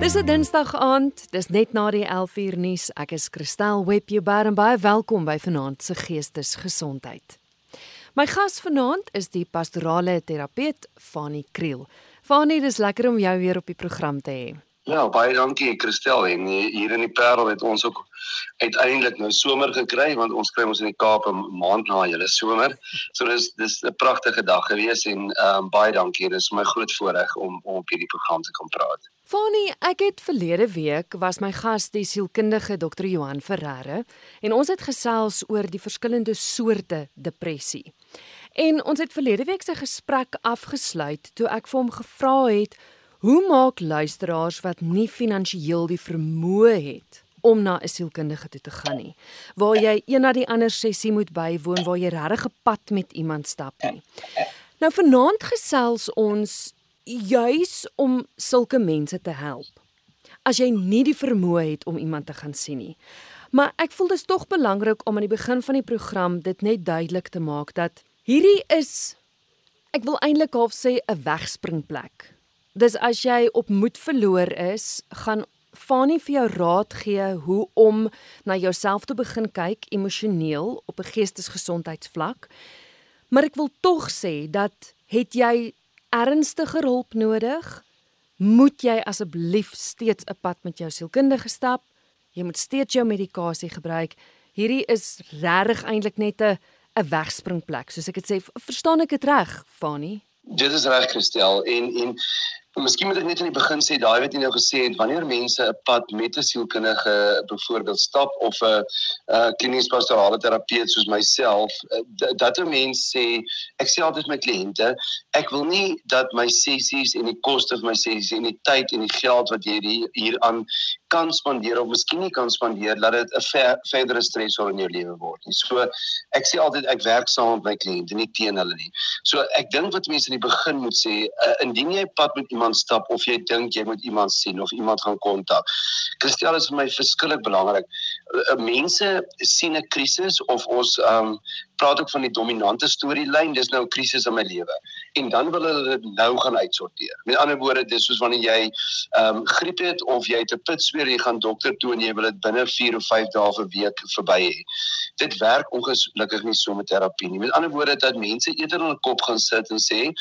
Dis 'n Dinsdag aand, dis net na die 11uur nuus. Ek is Christel Webber en baie welkom by Vanaand se Geestesgesondheid. My gas vanaand is die pastorale terapeut Fanie Kriel. Fanie, dis lekker om jou weer op die program te hê. Ja, baie dankie Christel en hier in die Parel het ons ook uiteindelik nou somer gekry want ons kry ons in die Kaap 'n maand na julle somer. So dis dis 'n pragtige dag gewees en ehm um, baie dankie. Dis my groot voorreg om om op hierdie program te kan praat. Fanie, ek het verlede week was my gas die sielkundige Dr. Johan Ferreira en ons het gesels oor die verskillende soorte depressie. En ons het verlede week se gesprek afgesluit toe ek vir hom gevra het Hoe maak luisteraars wat nie finansiëel die vermoë het om na 'n sielkundige toe te gaan nie, waar jy een na die ander sessie moet bywoon waar jy regtig 'n pad met iemand stap nie. Nou vanaand gesels ons juis om sulke mense te help. As jy nie die vermoë het om iemand te gaan sien nie. Maar ek voel dit is tog belangrik om aan die begin van die program dit net duidelik te maak dat hierdie is ek wil eintlik half sê 'n wegspringplek Dis as jy op moed verloor is, gaan Fanie vir jou raad gee hoe om na jouself te begin kyk emosioneel op 'n geestesgesondheidsvlak. Maar ek wil tog sê dat het jy ernstige hulp nodig, moet jy asseblief steeds 'n pad met jou sielkundige stap. Jy moet steeds jou medikasie gebruik. Hierdie is regtig eintlik net 'n 'n wegspringplek, soos ek dit sê. Verstaan ek dit reg, Fanie? Dit is reg gestel en en Miskien moet ek net aan die begin sê daai wat jy nou gesê het wanneer mense 'n pad met 'n sielkundige byvoorbeeld stap of 'n klinies pastorale terapeut soos myself dat 'n mens sê ek sê altyd my kliënte ek wil nie dat my sessies en die koste van my sessies en die tyd en die geld wat jy hier aan kan spandeer of miskien nie kan spandeer dat dit 'n ver, verdere stresor in jou lewe word nie. So ek sê altyd ek werk saam met my kliënte nie teen hulle nie. So ek dink wat mense in die begin moet sê uh, indien jy pad met iemand stap of jy dink jy moet iemand sien of iemand gaan kontak. Kristel is vir my verskriklik belangrik. Uh, mense sien 'n krisis of ons um praat ook van die dominante storielyn, dis nou 'n krisis in my lewe. En dan wil hulle dit nou gaan uitsorteer. Met ander woorde, dis soos wanneer jy ehm um, griep het of jy het 'n pitsweer, jy gaan dokter toe en jy wil dit binne 4 of 5 dae vir week verby hê. Dit werk ongelukkig nie so met terapie nie. Met ander woorde, dat mense eerder in hulle kop gaan sit en sê,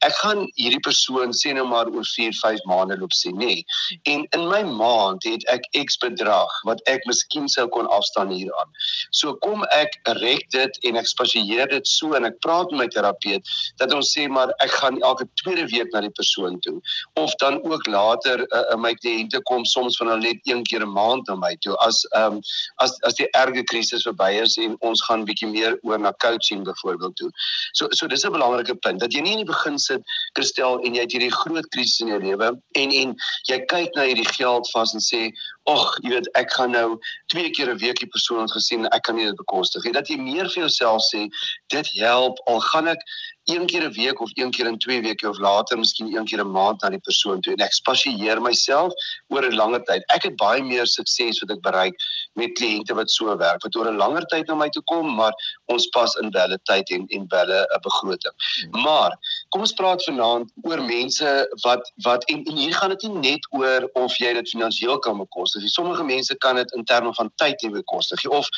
ek gaan hierdie persoon sê nou maar oor 4, 5 maande loop sien, nê. En in my maand het ek X bedrag wat ek miskien sou kon afstaan hieraan. So kom ek rek dit en ek spasieer dit so en ek praat met my terapeut dat ons sê maar ek gaan elke tweede week na die persoon toe of dan ook later uh, uh, my kliënte kom soms van hulle net een keer 'n maand na my toe as um, as as die erge krisis verby is en ons gaan bietjie meer oor na coaching byvoorbeeld toe. So so dis 'n belangrike punt dat jy nie in die begin sit Kristel en jy het hierdie groot krisis in jou lewe en en jy kyk na hierdie geld vas en sê ag, jy weet, ek gaan nou twee keer 'n week die persoon gesien, ek kan nie dit bekostig nie. Dat jy meer vir jouself sê, dit help al gaan ek een keer 'n week of een keer in twee weke of later miskien een keer 'n maand na die persoon toe en ek spasieer myself oor 'n langer tyd. Ek het baie meer sukses wat ek bereik met kliënte wat so werk, wat oor 'n langer tyd na my toe kom, maar ons pas in welle tyd en en welle 'n begroting. Maar kom ons praat vanaand oor mense wat wat en, en hier gaan dit nie net oor of jy dit finansiëel kan bekostig nie. Sommige mense kan dit in terme van tyd nie bekostig nie. Of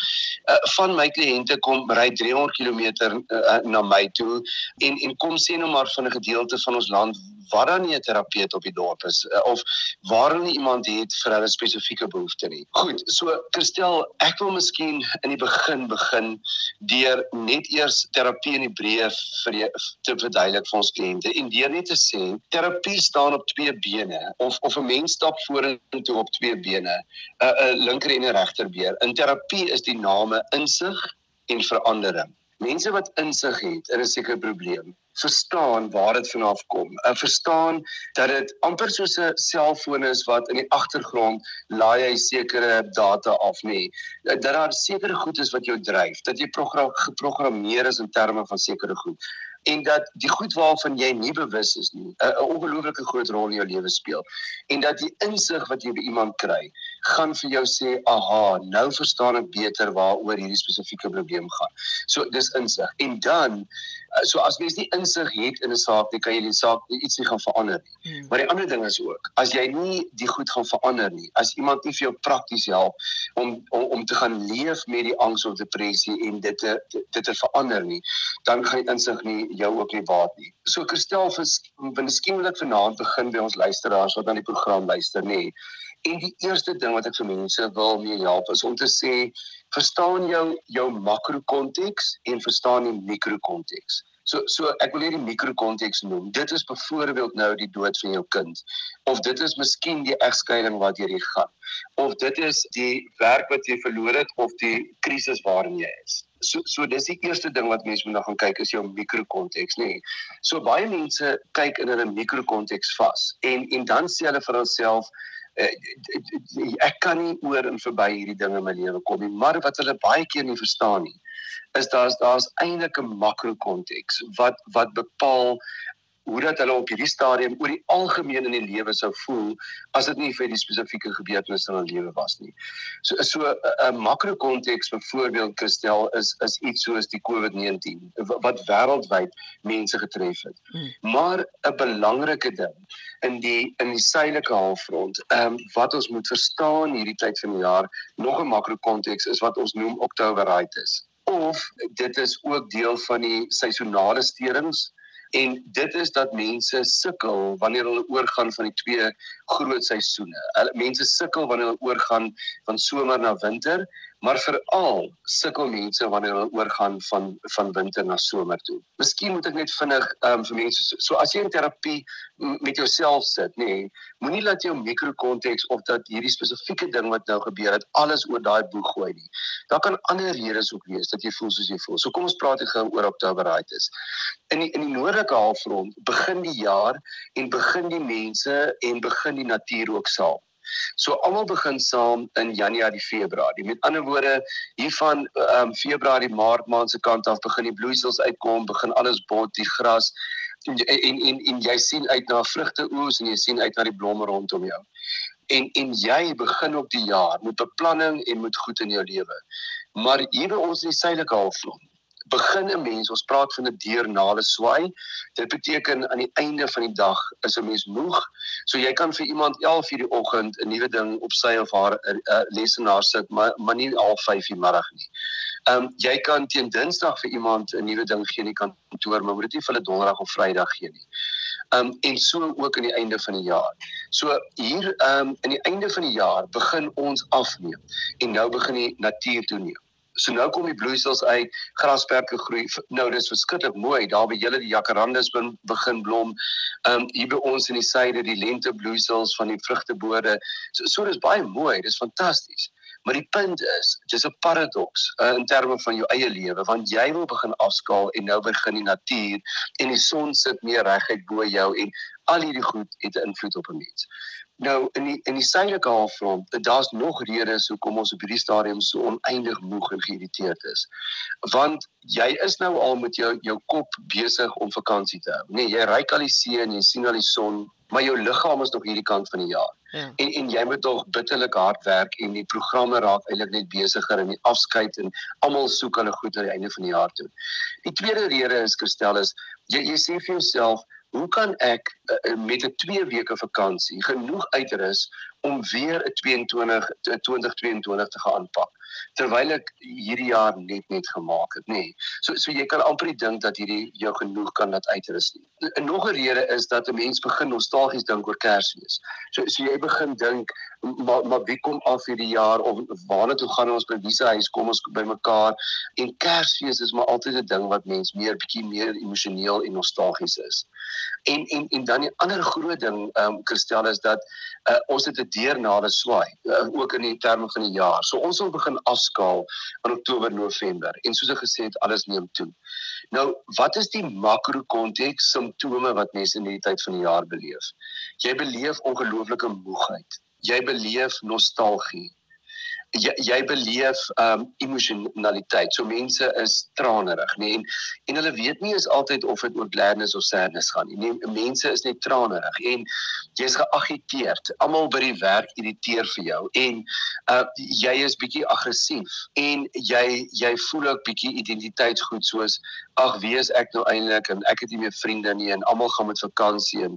uh, van my kliënte kom ry 300 km uh, na my toe en en kom sê nou maar van 'n gedeelte van ons land waar dan nie 'n terapeut op die dorp is uh, of waar hulle iemand het vir hulle spesifieke behoefte nie. Goed, so Christel, ek wil miskien in die begin begin deur net eers terapie in die breë vir te verduidelik vir ons kliënte en deur net te sê terapie staan op twee bene of of 'n mens stap vorentoe op twee bene, 'n uh, uh, linker en 'n regterbeen. In terapie is die name insig en verandering. Mense wat insig het in 'n sekere probleem, verstaan waar dit vanaf kom. En verstaan dat dit amper soos 'n selfoon is wat in die agtergrond laai hy sekere data af nie. Dat daar sekere goed is wat jou dryf, dat jy program geprogrammeer is in terme van sekere goed en dat die goed waarvan jy nie bewus is nie 'n ongelooflike groot rol in jou lewe speel en dat die insig wat jy by iemand kry gaan vir jou sê, "Aha, nou verstaan ek beter waaroor hierdie spesifieke probleem gaan." So dis insig. En dan uh, so as mens nie insig het in 'n saak nie, kan jy die saak iets nie gaan verander nie. Hmm. Maar die ander ding is ook, as jy nie die goed gaan verander nie, as iemand nie vir jou prakties help om om, om te gaan leef met die angs of depressie en dit te dit te verander nie, dan gaan insig nie jou ook nie baat nie. So Christel vir miskien vanaand begin by ons luisteraars wat aan die program luister, nê. En die eerste ding wat ek vir mense wil mee help is om te sê verstaan jou jou makrokonteks en verstaan die mikrokonteks. So so ek wil hierdie mikrokonteks noem. Dit is byvoorbeeld nou die dood van jou kind of dit is miskien die egskeiding wat jy gaan of dit is die werk wat jy verloor het of die krisis waarin jy is. So so dis die eerste ding wat mense moet nou gaan kyk is jou mikrokonteks, nê. Nee. So baie mense kyk in hulle mikrokonteks vas en en dan sê hulle vir hulself ek kan nie oor en verby hierdie dinge in my lewe kom nie maar wat hulle baie keer nie verstaan nie is daar's daar's eintlik 'n makro konteks wat wat bepaal hoe dat hulle op hierdie stadium oor die algemeen in die lewe sou voel as dit nie vir die spesifieke gebeurtenisse in hulle lewe was nie. So so 'n makro konteks byvoorbeeld Christel is is iets soos die COVID-19 wat wêreldwyd mense getref het. Hmm. Maar 'n belangrike ding in die in die suidelike halfrond, ehm um, wat ons moet verstaan hierdie tyd van die jaar, nog 'n makro konteks is wat ons noem Oktoberitis. Of dit is ook deel van die seisonale steurings En dit is dat mense sukkel wanneer hulle oorgaan van die twee groot seisoene. Hulle mense sukkel wanneer hulle oorgaan van somer na winter, maar veral sukkel mense wanneer hulle oorgaan van van winter na somer toe. Miskien moet ek net vinnig um, vir mense so, so as jy in terapie met jouself sit, nê, nee, moenie laat jou mikrokonteks of dat hierdie spesifieke ding wat nou gebeur het alles oor daai boeg gooi nie. Daar kan ander redes ook wees dat jy voel soos jy voel. So kom ons praat gou oor Oktoberheid is. In die in die noordelike halfrond begin die jaar en begin die mense en begin die natuur ook saam. So almal begin saam in Januarie, Februarie. Met ander woorde, hier van ehm um, Februarie, Maart maand se kant af begin die bloeisels uitkom, begin alles bot, die gras en en en, en jy sien uit na vrugte oes en jy sien uit na die blomme rondom jou. En en jy begin op die jaar met beplanning en met goed in jou lewe. Maar hier by ons in die suidelike halfrond begin 'n mens, ons praat van 'n deurnale swaai. Dit beteken aan die einde van die dag is 'n mens moeg. So jy kan vir iemand 11:00 die oggend 'n nuwe ding op sy of haar uh, lesenaar sit, maar maar nie al 5:00 die middag nie. Ehm um, jy kan teen Dinsdag vir iemand 'n nuwe ding gee in die kantoor, maar moet dit nie vir hulle Donderdag of Vrydag gee nie. Ehm um, en so ook aan die einde van die jaar. So hier ehm um, in die einde van die jaar begin ons afneem en nou begin die natuur toeneem. So nou kom die bloeisels uit, grasperke groei. Nou dis verskriklik mooi. Daar by julle die jacarandas begin blom. Um hier by ons in die suide die lentebloeisels van die vrugtebode. So so dis baie mooi. Dis fantasties. Maar die punt is, dis 'n paradoks uh, in terme van jou eie lewe want jy wil begin afskaal en nou begin die natuur en die son sit meer reguit bo jou en al hierdie goed het 'n invloed op 'n mens. Nou in die in die suidelike halfrond, daar's nog redes hoekom ons op hierdie stadium so oneindig moeg en geïrriteerd is. Want jy is nou al met jou jou kop besig om vakansie te hou. Nee, jy ry al die see en jy sien al die son, maar jou liggaam is nog hierdie kant van die jaar. Ja. En en jy moet tog bitterlik hard werk en die programme raak eintlik net besigger en die afskeid en almal soek hulle goed aan die einde van die jaar toe. Die tweede rede is Christel is jy jy sê vir jouself hoe kan ek uh, met 'n 2 weke vakansie genoeg uitrus om weer 'n 22 2022 te gaan aanpak terwyl ek hierdie jaar net net gemaak het nê nee. so so jy kan amper dink dat hierdie jou genoeg kan laat uitrus nie en nog 'n rede is dat 'n mens begin nostalgies dink oor Kersfees so so jy begin dink maar maar wie kom af hierdie jaar of waarna toe gaan ons by wie se huis kom ons by mekaar en Kersfees is maar altyd 'n ding wat mens meer bietjie meer emosioneel en nostalgies is en en en dan die ander groot ding ehm um, Christel is dat uh, ons het 'n deurnale swaai uh, ook in die terme van die jaar. So ons wil begin afskaal in Oktober, November en soos ek gesê het, alles neem toe. Nou, wat is die makro konteks simptome wat mense in hierdie tyd van die jaar beleef? Jy beleef ongelooflike moegheid. Jy beleef nostalgie. Jy, jy beleef um emosionaliteit. So mense is tranerig, nê? Nee? En en hulle weet nie is altyd of dit oor gladness of sadness gaan nie. Nee, mense is net tranerig en jy's geagiteerd. Almal by die werk irriteer vir jou en uh jy is bietjie aggressief en jy jy voel ook bietjie identiteitsgoed soos ag wie is ek nou eintlik en ek het nie meer vriende nie en almal gaan met vakansie en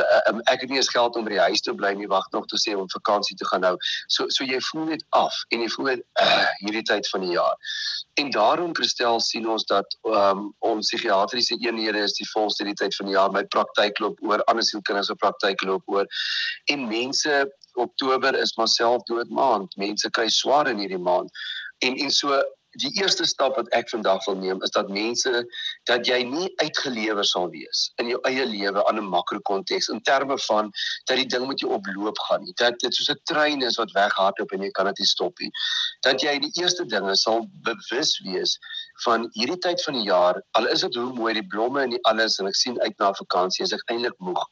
uh, ek het nie eens geld om by die huis te bly nie wag nog te sê om vakansie te gaan nou. So so jy voel net af en jy voel net uh, hierdie tyd van die jaar. En daarom Christel sien ons dat um, ons psigiatriese eenhede is die volste die tyd van die jaar. My praktyk loop oor ander sielkinders se praktyk loop oor. En mense Oktober is maar selfdood maand mense kry swaar in hierdie maand. En en so die eerste stap wat ek vandag wil neem is dat mense dat jy nie uitgelewer sal wees in jou eie lewe aan 'n makrokonteks in terme van dat die ding met jou oploop gaan nie. Dat dit soos 'n trein is wat weghardloop en jy kan dit nie stop nie. Dat jy die eerste dinge sal bewus wees van hierdie tyd van die jaar al is dit hoe mooi die blomme en die alles en ek sien uit na vakansie is ek eintlik moeg.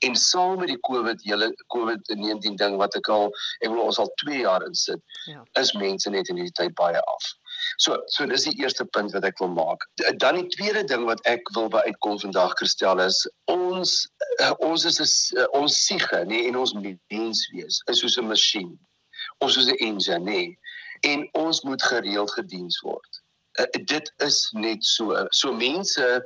En saam met die covid hele covid-19 ding wat ek al ek wil ons al 2 jaar insit ja. is mense net in hierdie tyd baie af So so dis die eerste punt wat ek wil maak. Dan die tweede ding wat ek wil by uitkom vandag Christel is ons uh, ons is 'n eh, ons siege nê en ons menswees is soos 'n masjien. Ons is 'n engine nê en ons moet gereeld gediens word. Uh, dit is net so. So mense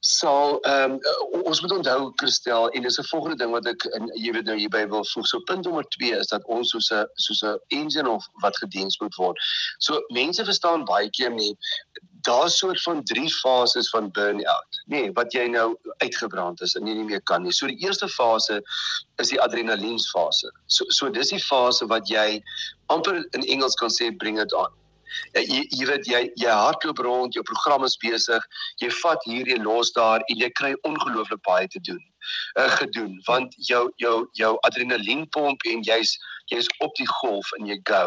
sal ehm um, ons moet onthou Christel en dis 'n volgende ding wat ek in jy weet nou hierby wil voeg. So punt nommer 2 is dat ons soos 'n soos 'n engine of wat gediens moet word. So mense verstaan baie keer nie daar's soort van drie fases van burn-out. Nee, wat jy nou uitgebrand is en nie, nie meer kan nie. So die eerste fase is die adrenaliensfase. So so dis die fase wat jy amper in Engels kan sê bring it on. Jy jy weet jy jy hardloop rond, jou program is besig, jy vat hier jy los daar en jy kry ongelooflik baie te doen. Uh, gedoen want jou jou jou adrenalienpomp en jy's jy's op die golf en jy go.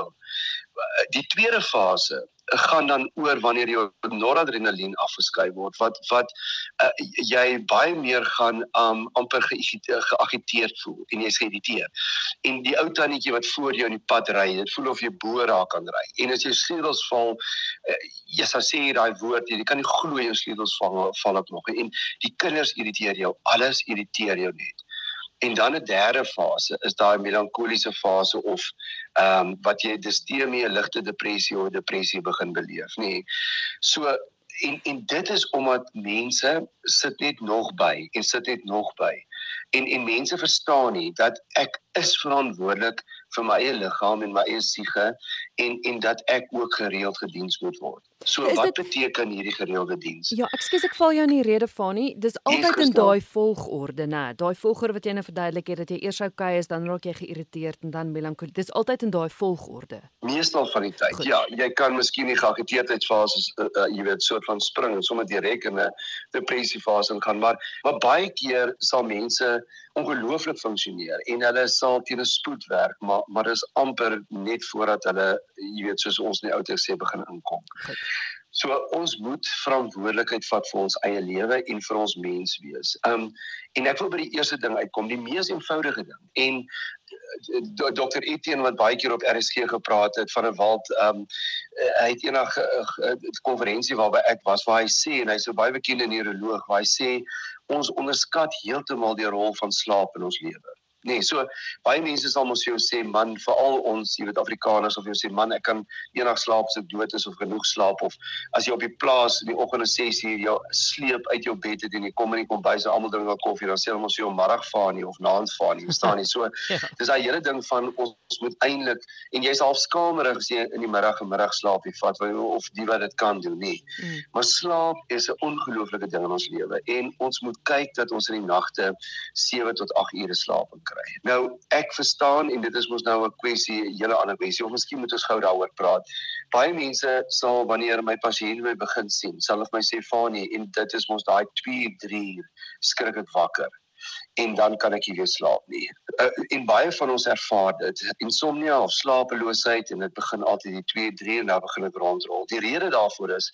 Die tweede fase gaan dan oor wanneer jou noradrenalien afgeskei word wat wat uh, jy baie meer gaan um, amper geagiteerd voel en jy's geïrriteerd. En die ou tannetjie wat voor jou in die pad ry, dit voel of jy bo raak kan ry. En as jou sleutels val, uh, jy sal sê daai woord, jy kan nie glo jou sleutels val val op nog en die kinders irriteer jou, alles irriteer jou net. En dan 'n derde fase is daai melankoliese fase of ehm um, wat jy distemie, ligte depressie of depressie begin beleef, nê. So en en dit is omdat mense sit net nog by en sit net nog by. En en mense verstaan nie dat ek is verantwoordelik vir my eie liggaam en my eie siege en en dat ek ook gereeld gediens moet word. So is wat dit, beteken hierdie gereelde diens? Ja, ekskuus ek val jou in die rede Fanie. Dis altyd in daai volgorde, né? Daai volgorde wat jy nou verduidelik het dat jy eers okay is, dan raak jy geïrriteerd en dan melankolie. Dis altyd in daai volgorde. Meestal van die tyd. Goed. Ja, jy kan miskien die geagiteerdheidsfases uh, uh, jy weet soort van spring en sommer direk in 'n depressiefase gaan, maar maar baie keer sal mense ongelooflik funksioneer en hulle sal teen 'n spoed werk, maar maar dis amper net voordat hulle jy weet soos ons in die ou tyd sê begin inkom. So ons moet verantwoordelikheid vat vir ons eie lewe en vir ons mens wees. Um en ek wil by die eerste ding uitkom, die mees eenvoudige ding. En eh, Dr Etienne wat baie keer op RSG gepraat het van 'n wald um hy het eendag 'n konferensie waarby ek was waar hy sê en hy's 'n baie bekende neuroloog waar hy sê ons onderskat heeltemal die rol van slaap in ons lewe. Nee, so baie mense sal mos vir jou sê man, veral ons, jy weet Afrikaners of jy sê man, ek kan eendag slaap as ek dood is of genoeg slaap of as jy op die plaas in die oggend om 6:00 jou sleep uit jou bed het en jy kom in die kombuis en almal drink al koffie, dan sê hulle mos jy om middag vaar nie of naand vaar nie, verstaan jy? So ja. dis daai hele ding van ons moet eintlik en jy's half skamerig as jy in die middag en middag slaap jy vat of die wat dit kan doen nie. Mm. Maar slaap is 'n ongelooflike ding in ons lewe en ons moet kyk dat ons in die nagte 7 tot 8 ure slaap kan kry. Nou ek verstaan en dit is mos nou 'n kwessie, 'n hele ander kwessie of miskien moet ons gou daaroor praat. Baie mense sal wanneer my pasiënt my begin sien, sal vir my sê Fanie en dit is mos daai 2, 3 skrik ek wakker en dan kan ek nie weer slaap nie. Uh, en baie van ons ervaar dit, insomnia of slapeloosheid en dit begin altyd die 2, 3 en dan begin dit rondrol. Die rede daarvoor is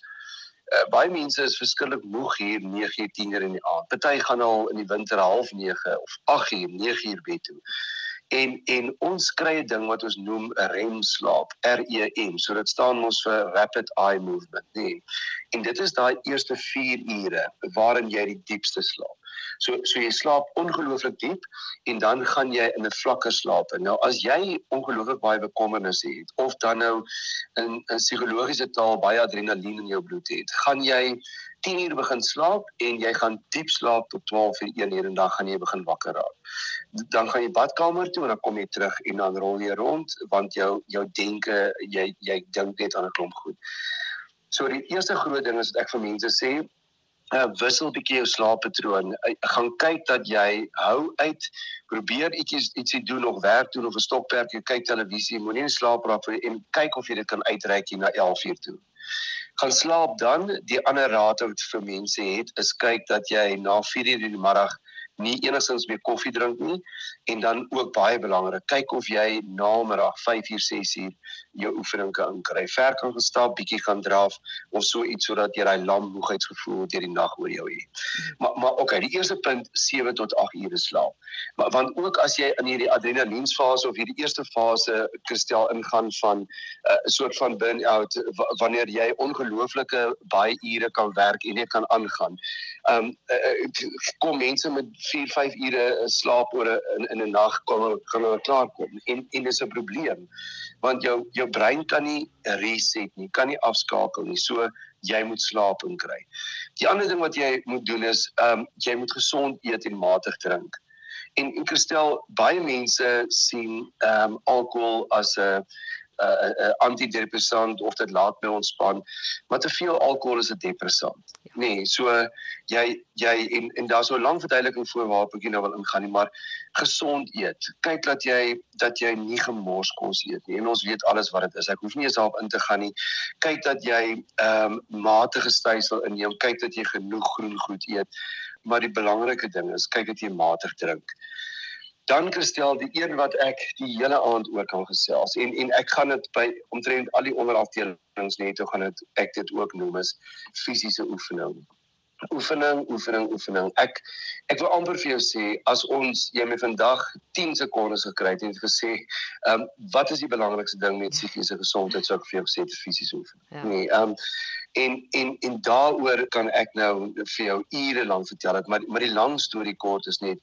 uh, baie mense is verskillik moeg hier 9 uur 10 uur in die aand. Party gaan al in die winter half 9 of 8 uur 9 uur bed toe. En en ons kry 'n ding wat ons noem 'n REM slaap, R E M. So dit staan mos vir rapid eye movement, nee. En dit is daai eerste 4 ure waarin jy die diepste slaap. So so jy slaap ongelooflik diep en dan gaan jy in 'n vlakker slaap. Nou as jy ongelooflik baie bekommernisse het of dan nou in 'n psigologiese taal baie adrenalien in jou bloed het, gaan jy 10 uur begin slaap en jy gaan diep slaap tot 12 uur 1 uur en dan gaan jy begin wakker raak. Dan gaan jy badkamer toe en dan kom jy terug en dan rol jy rond want jou jou denke jy jy dink net aan 'n klomp goed. So die eerste groot ding is wat ek vir mense sê, uh, wissel bietjie jou slaappatroon. Uh, gaan kyk dat jy hou uit probeer ietjies ietsie doen of werk doen of 'n stokperd jy kyk televisie moenie in slaap raak en kyk of jy dit kan uitreik na 11 uur toe. Gaan slaap dan. Die ander raad wat vir mense het is kyk dat jy na 4 uur in die middag nie enigstens meer koffie drink nie en dan ook baie belangrik kyk of jy namiddag 5 uur 6 uur jou oefening kan inkry ver kan gestap bietjie gaan draf of so iets sodat jy daai lam moegheidsgevoel deur die nag oor jou het maar maar okay die eerste punt 7 tot 8 ure slaap. Maar want ook as jy in hierdie adrenalienfase of hierdie eerste fase kristel ingaan van 'n uh, soort van burn-out wanneer jy ongelooflike baie ure kan werk en net kan aangaan um uh, kom mense met 4 5 ure slaap oor in in 'n nag kom gaan hulle klaar kom en en dis 'n probleem want jou jou brein kan nie reset nie kan nie afskakel nie so jy moet slaap en kry. Die ander ding wat jy moet doen is um jy moet gesond eet en matig drink. En en Christel baie mense sien um alkohol as 'n 'n uh, uh, antidepressant of dit laat my ontspan. Maar te veel alkohol is 'n depressant. Ja. Nee, so jy jy en en daar's so 'n lang verduideliking voor waarop ek nou wil ingaan nie, maar gesond eet. Kyk dat jy dat jy nie gemors kos eet nie. En ons weet alles wat dit is. Ek hoef nie eens daarop in te gaan nie. Kyk dat jy ehm um, matige stysel inneem. Kyk dat jy genoeg groen goed eet. Maar die belangrike ding is kyk dat jy matig drink dan Christel die een wat ek die hele aand oor kan gesels en en ek gaan dit by omtrent al die onderafdelings net toe gaan dit ek dit ook noem is fisiese oefening. Oefening, oefening, oefening. Ek ek wil amper vir jou sê as ons jy my vandag 10 sekondes gekry het en gesê, ehm um, wat is die belangrikste ding met psigiese gesondheid sou ek vir jou gesê te fisies oefen. Ja. Nee, ehm um, en en en daaroor kan ek nou vir jou ure lank vertel het maar maar die lang storie kort is net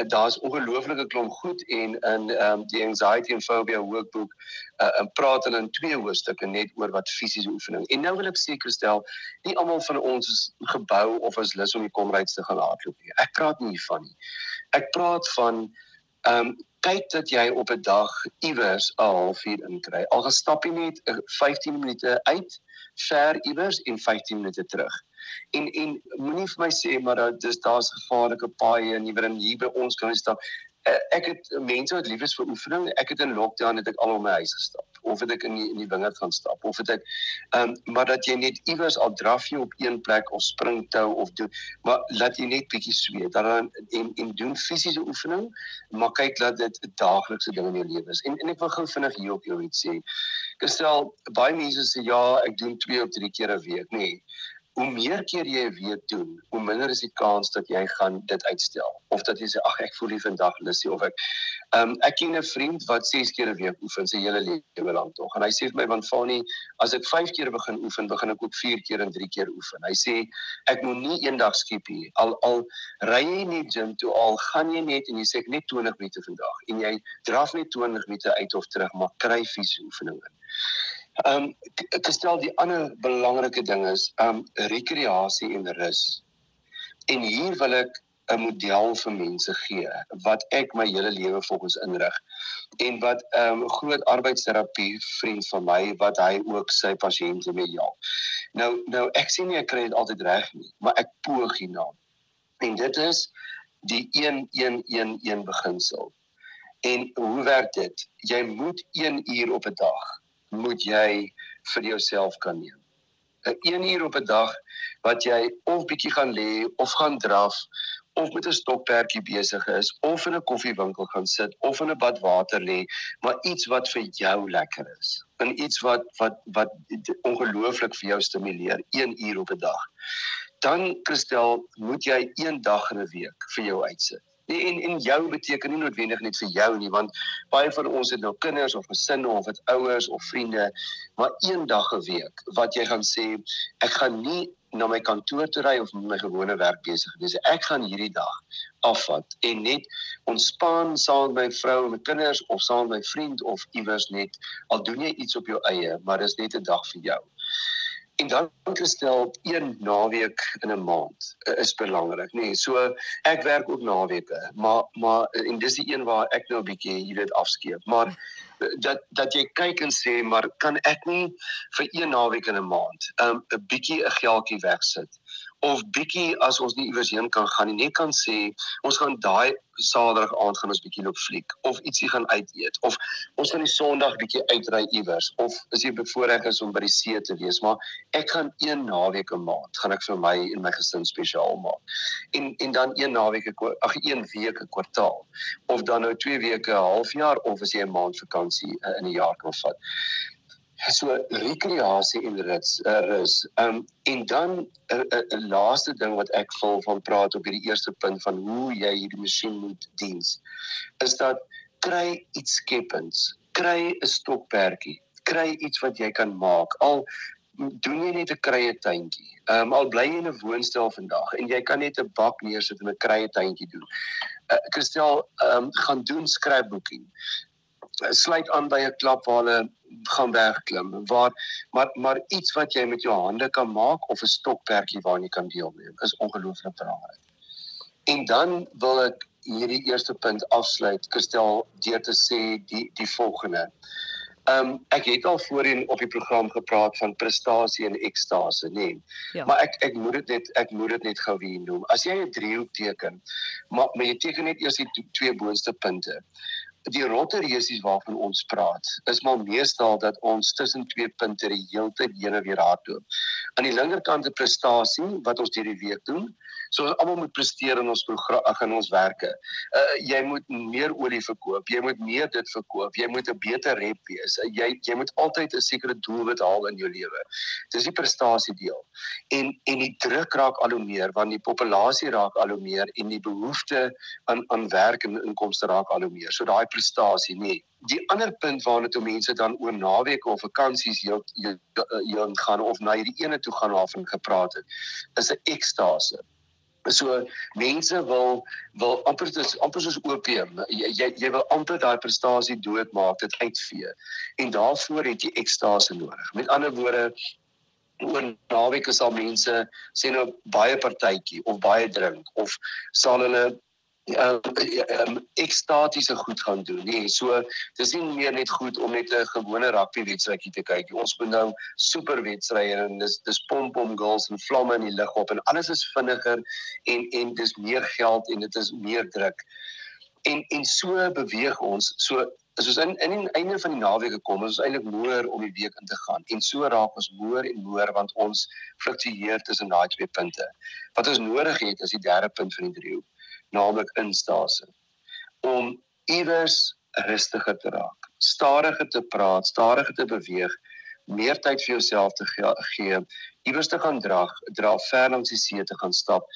uh, daar's ongelooflike klomp goed en in ehm um, die anxiety and phobia workbook uh, en praat hulle in twee hoofstukke net oor wat fisiese oefening en nou wil ek seker stel nie almal van ons is gebou of is lus om die komryds te gaan hardloop nie ek praat nie hiervan nie ek praat van ehm um, kyk dat jy op 'n dag iewers 'n halfuur inkry al gestap jy net 15 minute uit ver iewers en 15 minute terug. En en moenie vir my sê maar dis daar's gevaarlike paaie en iewers hier by ons kan jy stap. Uh, ek het mense wat lief is vir oefening. Ek het in lockdown het ek al om my huis gestap of het ek in die, in die wingerd gaan stap of het ek ehm um, maar dat jy net iewers al draf jy op een plek of spring tou of doen maar laat jy net bietjie sweet dan en en doen fisiese oefening maar kyk dat dit 'n daaglikse ding in jou lewe is. En en ek wil gou vinnig hier op jou iets sê. Gestel baie mense sê ja, ek doen 2 of 3 keer 'n week, nê. Nee hoe meer keer jy 'n week doen, hoe minder is die kans dat jy gaan dit uitstel of dat jy sê ag ek voel nie vandag lusie of ek ehm um, ek ken 'n vriend wat 6 keer 'n week oefen sy hele lewe lank tog en hy sê vir my want Fani as ek 5 keer begin oefen, begin ek ook 4 keer en 3 keer oefen. Hy sê ek moet nie eendag skiep nie. Al al ry jy nie gym toe al gaan jy net en jy sê ek net 20 minute vandag en jy draf net 20 minute uit of terug maar kry fisiese oefening in. Ehm um, ek stel die ander belangrike ding is ehm um, rekreasie en rus. En hier wil ek 'n model vir mense gee wat ek my hele lewe volgens inrig en wat 'n um, groot arbeidsterapie vriend van my wat hy ook sy pasiënte mee help. Nou nou ek sien nie ek kry dit altyd reg nie, maar ek poog hierna. En dit is die 1111 beginsel. En hoe werk dit? Jy moet 1 uur op 'n dag moet jy vir jouself kan neem. 'n 1 uur op 'n dag wat jy of bietjie gaan lê of gaan draf of met 'n stokperdjie besig is of in 'n koffiewinkel gaan sit of in 'n bad water lê, maar iets wat vir jou lekker is. En iets wat wat wat ongelooflik vir jou stimuleer 1 uur op 'n dag. Dan Christel, moet jy een dag in 'n week vir jou uitsit en en jou beteken nie noodwendig net vir jou nie, want baie van ons het nou kinders of gesinne of dit ouers of vriende, maar een dag 'n week wat jy gaan sê ek gaan nie na my kantoor toe ry of met my gewone werk besig wees. Ek gaan hierdie dag afvat en net ontspan saam met my vrou en my kinders of saam met my vriend of iewers net al doen jy iets op jou eie, maar dis net 'n dag vir jou. En dan gestel een naweek in 'n maand uh, is belangrik, nê. Nee, so ek werk ook naweke, maar maar en dis die een waar ek nou 'n bietjie hier dit afskeep. Maar dat dat jy kyk en sê maar kan ek nie vir een naweek in 'n maand 'n um, bietjie 'n geldjie wegsit of bietjie as ons nie iewers heen kan gaan nie net kan sê ons gaan daai Saterdag aand gaan ons bietjie loop fliek of ietsie gaan uit eet of ons gaan die Sondag bietjie uitry iewers of as jy bevoorreg is om by die see te wees maar ek gaan een naweek 'n maand gaan ek vir my en my gesin spesiaal maak. En en dan een naweek ag een week 'n kwartaal of dan nou twee weke 'n halfjaar of as jy 'n maand vakansie uh, in 'n jaar kan vat so rekreasie en rus uh, rus. Um en dan 'n uh, uh, uh, laaste ding wat ek wil van praat op hierdie eerste punt van hoe jy hierdie masjien moet diens is dat kry iets skepends. Kry 'n stokperdjie. Kry iets wat jy kan maak. Al doen jy net 'n krye tuintjie. Ehm um, al bly jy in 'n woonstel vandag en jy kan net 'n bak neersit en 'n krye tuintjie doen. Uh, Christel, ehm um, gaan doen scrapbooking sluit aan by 'n klap waar hulle gaan wegklim waar maar maar iets wat jy met jou hande kan maak of 'n stokperdjie waarna jy kan deelneem is ongelooflik belangrik. En dan wil ek hierdie eerste punt afsluit Kristel deur te sê die die volgende. Ehm um, ek het al voorheen op die program gepraat van prestasie en ekstase, nê. Nee. Ja. Maar ek ek moet dit net ek moet dit net gou weer noem. As jy 'n driehoek teken, maar, maar jy teken net eers die twee boonste punte die rotteresies waarvan ons praat is maar meestal dat ons tussen twee punte die hele tyd heen en weer hardloop. Aan die linkerkant 'n prestasie wat ons deur die week doen. So ons almal moet presteer in ons program in ons werke. Uh jy moet meer olie verkoop, jy moet meer dit verkoop, jy moet 'n beter rep wees. Uh, jy jy moet altyd 'n sekere doelwit haal in jou lewe. Dis die prestasie deel. En en die druk raak al hoe meer want die populasie raak al hoe meer en die behoefte aan aan werk en inkomste raak al hoe meer. So daai prestasie nie. Die ander punt waarna toe mense dan oor naweke of vakansies heel heel gaan of na hierdie ene toe gaan waarvan gepraat het, is 'n ekstase. So mense wil wil amper dis amper soos opium. Jy jy, wil amper daai prestasie doodmaak, dit uitvee. En daarvoor het jy ekstase nodig. Met ander woorde oor naweke sal mense sê nou baie partytjie of baie drink of sal hulle um, ekstatiese goed gaan doen nie. So dis nie meer net goed om net 'n gewone rugby wedstrydjie te kyk. Ons moet nou super wedstrye en dis dis pom pom goals en vlamme in die lug op en alles is vinniger en en dis meer geld en dit is meer druk. En en so beweeg ons. So soos in in die einde van die naweek kom ons is eintlik moer om die week in te gaan en so raak ons moer en moer want ons fluktueer tussen daai twee punte. Wat ons nodig het is die derde punt van die driehoek naamlik instasie om iewers rustiger te raak, stadiger te praat, stadiger te beweeg, meer tyd vir jouself te gee, iewers te gaan drag, dra ver langs die see te gaan stap,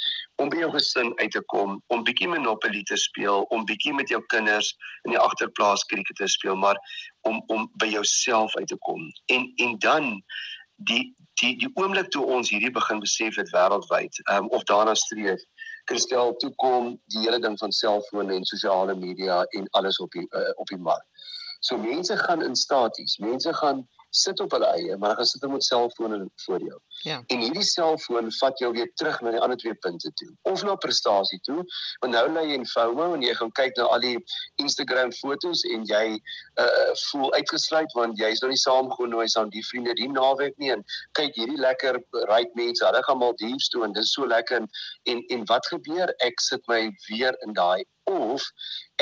om by jou gesin uit te kom, om bietjie Monopoly te speel, om bietjie met jou kinders in die agterplaas krieket te speel, maar om om by jouself uit te kom. En en dan die die die oomblik toe ons hierdie begin besef het wêreldwyd, um, of daarna streef, Kristel toe kom die hele ding van selfone en sosiale media en alles op die uh, op die mark. So mense gaan in staties, mense gaan sit op hulle eie, maar hulle sit met selfone voor jou. Ja. En hierdie selfoon vat jou weer terug na die ander twee punte toe. Of na prestasie toe, want nou lê jy in FOMO en jy gaan kyk na al die Instagram fotos en jy uh voel uitgesluit want jy is nou nie saamgenooi aan die vriende die naweek nie en kyk hierdie lekker ryk mense, hulle gaan Maldives toe en dis so lekker en en, en wat gebeur? Ek sit my weer in daai of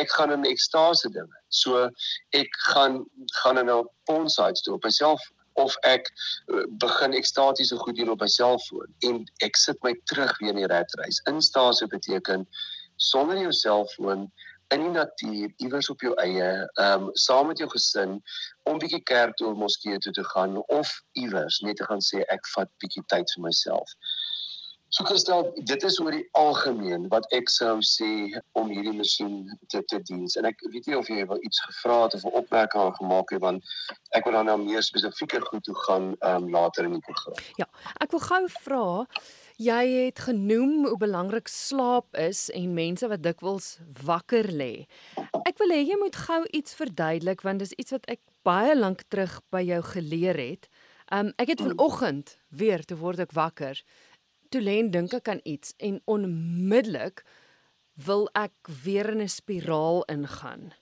ek gaan in ekstase dinge. So ek gaan gaan in 'n porn sites toe op myself of ek uh, begin ekstatiese goed doen op my selfoon en ek sit my terug weer in die ratreis. Instasie beteken sonder jou selfoon in die natuur iewers op jou eie, ehm um, saam met jou gesin om bietjie kerk toe of moskee toe te gaan of iewers net te gaan sê ek vat bietjie tyd vir myself. So gestel, dit is oor die algemeen wat ek sou sê om hierdie masjien te te dien. En ek weet nie of jy wel iets gevra het of 'n opmerking gemaak het want ek wil dan nou meer spesifieker goed toe gaan um, later in die program. Ja, ek wil gou vra Jy het genoem hoe belangrik slaap is en mense wat dikwels wakker lê. Ek wil hê jy moet gou iets verduidelik want dis iets wat ek baie lank terug by jou geleer het. Um ek het vanoggend weer te word ek wakker toe lê en dink ek aan iets en onmiddellik wil ek weer in 'n spiraal ingaan.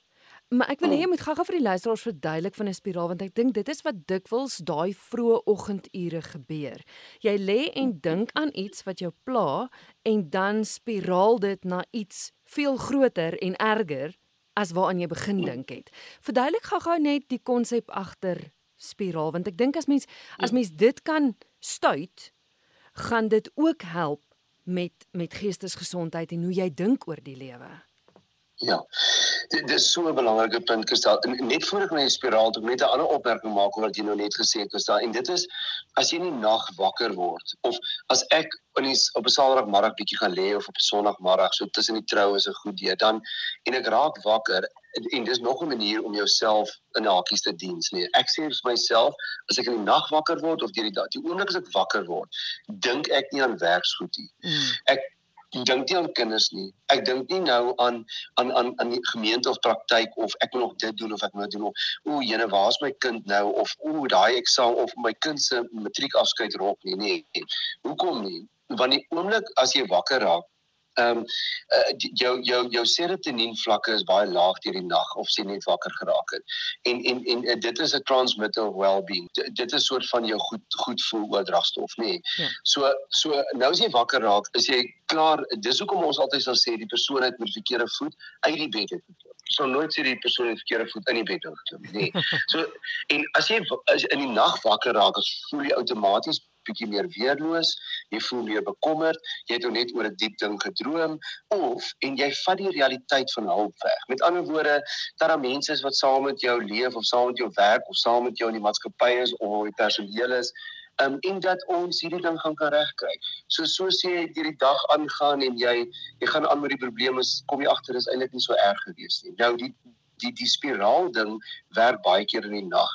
Maar ek wil hê jy moet gou-gou vir die luisteraars verduidelik van 'n spiraal want ek dink dit is wat dikwels daai vroeë oggendure gebeur. Jy lê en dink aan iets wat jou pla en dan spiraal dit na iets veel groter en erger as waaraan jy begin dink het. Verduidelik gou-gou net die konsep agter spiraal want ek dink as mens as mens dit kan stuit gaan dit ook help met met geestesgesondheid en hoe jy dink oor die lewe. Ja. Dit is so 'n belangrike punt gestel. Net voor ek die spiraal toe net 'n ander opmerking maak oor wat jy nou net gesê het, daar en dit is as jy in die nag wakker word of as ek in die, op 'n Saterdagmiddag bietjie gaan lê of op 'n Sondagmiddag so tussen die troue is 'n goed idee, dan en ek raak wakker en, en dis nog 'n manier om jouself in hakies te diens nee. Ek sê vir myself as ek in die nag wakker word of deur die dag die oomblik as ek wakker word dink ek nie aan werksgoed nie. Mm. ek dink nie aan kinders nie. Ek dink nie nou aan aan aan aan die gemeente of praktyk of ek moet nog dit doen of ek moet doen of o jene waar's my kind nou? of o daai eksamen of my kind se matriekafskeid rok nie. Nee hoekom nie? Want die oomblik as jy wakker raak ehm um, uh, jou jou jou serotonien vlakke is baie laag deur die nag of jy net wakker geraak het. En en en uh, dit is 'n transmitter of well-being. D dit is soort van jou goed goed voel oordragstof, nê. Nee. Ja. So so nou as jy wakker raak, is jy klaar. Dis hoekom ons altyd sal sê die persoon het met verkeerde voet uit die bed het geklim. So nooit sê die persoon het verkeerde voet in die bed geklim nie. So en as jy as in die nag wakker raak, as voel jy outomaties bietjie meer weerloos, jy voel meer bekommerd, jy het net oor 'n diep ding gedroom of en jy vat die realiteit van hulp weg. Met ander woorde, dat daar mense is wat saam met jou leef of saam met jou werk of saam met jou in die maatskappy is of die personeel is, um, en dat ons hierdie ding gaan kan regkry. So so sê jy hierdie dag aangaan en jy jy gaan aan met die probleme, kom jy agter is eintlik nie so erg gewees nie. Nou die die die spiraal ding werk baie keer in die nag.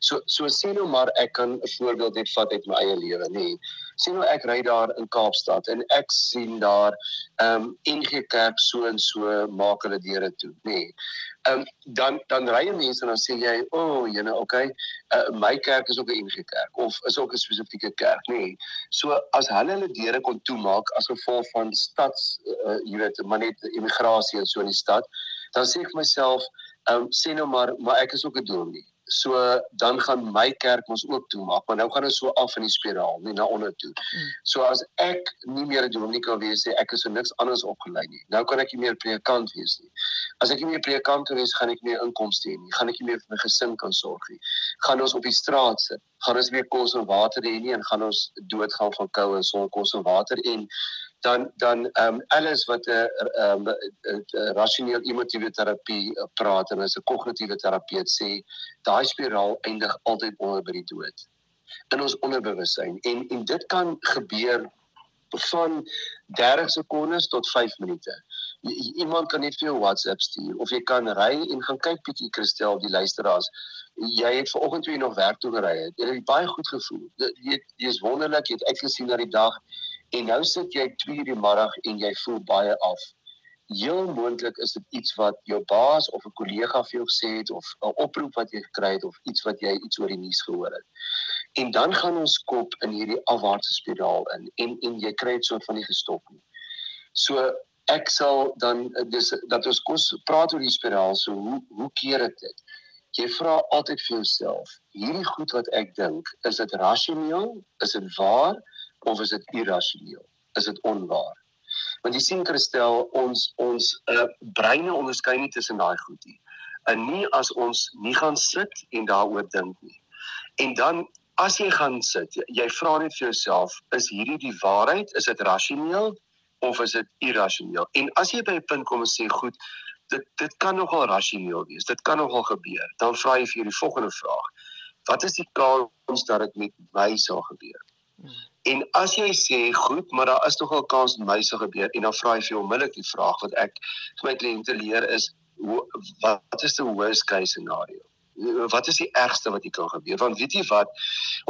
So so sê nou maar ek kan 'n voorbeeld net vat uit my eie lewe, nê. Nee. Sien nou ek ry daar in Kaapstad en ek sien daar ehm um, NG Kerk so en so maak hulle deure toe, nê. Nee. Ehm um, dan dan ry jy mense en dan sê jy, "O, oh, jene, okay, uh, my kerk is ook 'n NG Kerk of is ook 'n spesifieke kerk, nê." Nee. So as hulle hulle deure kon toemaak as gevolg van stads uh, jy weet, maar net immigrasie en so in die stad, dan sê ek vir myself Ehm um, sê nou maar maar ek is ook 'n dominee. So dan gaan my kerk ons ook toe maak, maar nou gaan dit so af in die spiraal, nie na onder toe. Mm. So as ek nie meer 'n dominee kan wees nie, ek is so niks anders opgelei nie. Nou kan ek nie meer predikant wees nie. As ek nie meer predikant kan wees, gaan ek nie meer inkomste hê nie. Gaan ek nie meer vir my gesin kan sorg nie. Gaan ons op die straat sit. Gaan ons weer kos en water hê nie en gaan ons doodgaan van koue en sonder kos en water en dan dan ehm um, alles wat 'n uh, ehm uh, rasioneel emotiewe terapie praat en as 'n kognitiewe terapeut sê daai spiraal eindig altyd onder by die dood in ons onderbewussyn en en dit kan gebeur van 30 sekondes tot 5 minute. Iemand kan net vir jou WhatsApp stuur of jy kan ry en gaan kyk bietjie Christel die luisteraars. Jy het vanoggend toe jy nog werk toe gery het, jy het baie goed gevoel. Jy jy is wonderlik, jy het uitgesien na die dag En nou sit jy 2 uur die middag en jy voel baie af. Heel moontlik is dit iets wat jou baas of 'n kollega vir jou gesê het of 'n oproep wat jy gekry het of iets wat jy iets oor die nuus gehoor het. En dan gaan ons kop in hierdie afwaartse spiraal in en en jy kry dit soort van nie gestop nie. So ek sal dan dis dat ons kos praat oor die spiraal so hoe hoe keer dit dit? Jy vra altyd vir jouself, hierdie goed wat ek dink, is dit rasioneel? Is dit waar? Of is dit irrasioneel? Is dit onwaar? Want jy sien Christel, ons ons uh, breine onderskei nie tussen daai goed nie. En nie as ons nie gaan sit en daaroor dink nie. En dan as jy gaan sit, jy, jy vra net vir jouself, is hierdie die waarheid? Is dit rasioneel of is dit irrasioneel? En as jy by 'n punt kom en sê, goed, dit dit kan nogal rasioneel wees. Dit kan nogal gebeur. Dan vra jy vir die volgende vraag. Wat is die kans dat dit met my sal gebeur? En as jy sê goed, maar daar is tog al kans dat my se gebeur en dan vra jy vir onmiddellik die vraag wat ek vir my kliënte leer is wat is die worst case scenario? Wat is die ergste wat kan gebeur? Want weet jy wat?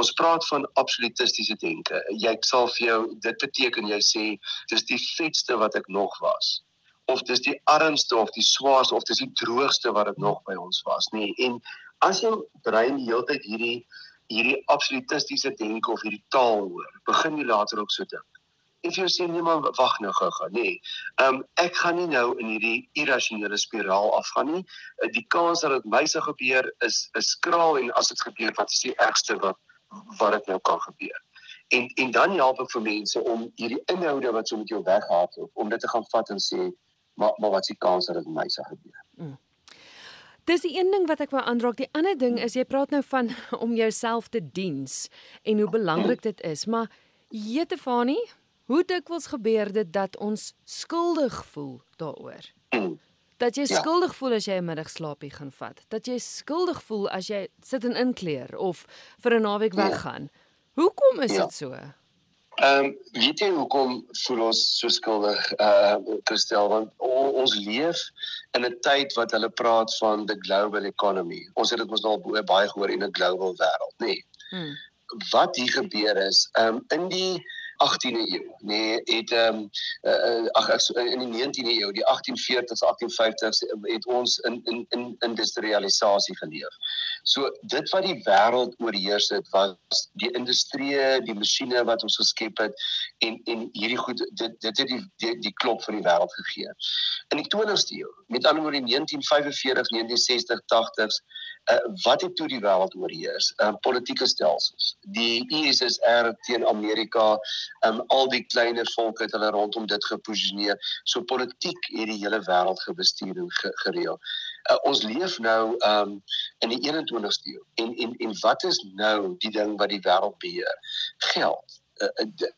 Ons praat van absolutistiese denke. Jy sal vir jou dit beteken jy sê dis die vetste wat ek nog was of dis die armste of die swaarste of dis die droogste wat dit nog by ons was, nê? Nee. En as jou brein die hele tyd hierdie hierdie absolutistiese denke of hierdie taal hoor, begin jy later ook so dink if jy sê nee maar wag nou gou-gou. Nee. Ehm um, ek gaan nie nou in hierdie irrasionele spiraal afgaan nie. Uh, die kans dat dit my se gebeur is is skraal en as dit gebeur wat is die ergste wat wat dit nou kan gebeur. En en dan help ek vir mense om hierdie inhoude wat so met jou weghardloop om dit te gaan vat en sê maar maar wat is die kans dat dit my se gebeur. Dis die een ding wat ek wou aanraak. Die ander ding is jy praat nou van om jouself te diens en hoe belangrik dit is, maar Jetefanie, Hoe dikwels gebeur dit dat ons skuldig voel daaroor? Dat jy ja. skuldig voel as jy 'n middagslaapie gaan vat, dat jy skuldig voel as jy sit en inkleer of vir 'n naweek ja. weggaan. Hoekom is ja. dit so? Ehm um, weet jy hoekom voel ons so skuldig uh Christel want ons leef in 'n tyd wat hulle praat van the global economy. Ons het dit mos al baie gehoor in 'n global wêreld, nê. Nee. Hmm. Wat hier gebeur is, ehm um, in die 18de eeu, nee, het ehm um, ag in die 19de eeu, die 1840s, 1850s het ons in in in industrialisasie geleef. So dit wat die wêreld oorheers het was die industrie, die masjiene wat ons geskep het en en hierdie goed dit dit het die die, die klop vir die wêreld gegee. In die 20ste eeu, met ander woorde 1945, 1960, 80s uh, wat het toe die wêreld oorheers? Uh, politieke stelsels. Die USSR teen Amerika, um, al die kleiner volke het hulle rondom dit geposisioneer. So politiek het die hele wêreld gebestuur en ge gereël. Uh, ons leef nou um, in die 21ste eeu. En en en wat is nou die ding wat die wêreld beheer? Geld. Uh, uh,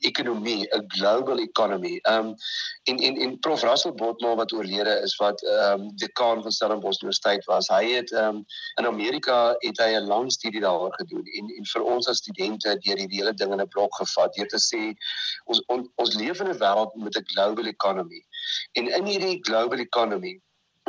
ekonomie, 'n global economy. Um en en en Prof Russell Botma wat oorlede is wat um dekaan van Stellenbosch Universiteit was. Hy het um in Amerika het hy 'n lang studie daaroor gedoen en en vir ons as studente deur hierdie hele ding in 'n blok gevat. Deur te sê ons on, ons 'n wêreld met 'n global economy. En in hierdie global economy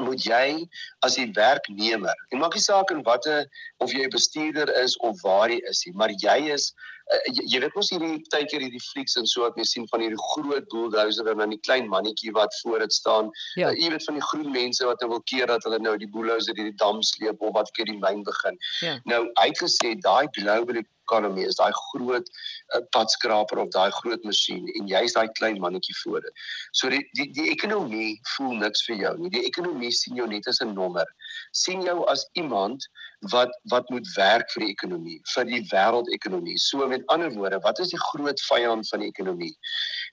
moet jy as 'n werknemer, en maak nie saak in watter of jy 'n bestuurder is of waar jy is nie, maar jy is uh, jy, jy weet mos hierdie tydjie hierdie flieks en so wat jy sien van hierdie groot bulldozer en dan die klein mannetjie wat voor dit staan. Ja. Uh, jy weet van die groen mense wat nou wil keer dat hulle nou die bulldozer hierdie dam sleep of wat keer die myn begin. Ja. Nou hy het gesê daai global economy is daai groot uh, padskraper of daai groot masjien en jy's daai klein mannetjie voor dit. So die die die ekonomie voel niks vir jou nie. Die ekonomie sien jou net as 'n nommer. sien jou as iemand wat wat moet werk vir die ekonomie, vir die wêreldekonomie. So met ander woorde, wat is die groot vyand van die ekonomie?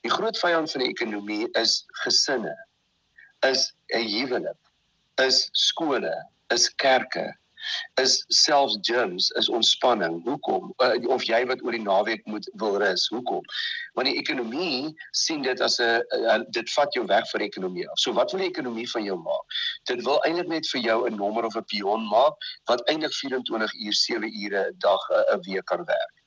Die groot vyand van die ekonomie is gesinne. Is 'n huwelik, is skole, is kerke, is selfs gyms is ontspanning. Hoekom? Uh, of jy wat oor die naweek moet wil rus. Hoekom? Want die ekonomie sien dit as 'n uh, dit vat jou weg van die ekonomie af. So wat wil die ekonomie van jou maak? Dit wil eintlik net vir jou 'n nommer of 'n pion maak wat eintlik 24 uur 7 ure 'n dag 'n week kan werk.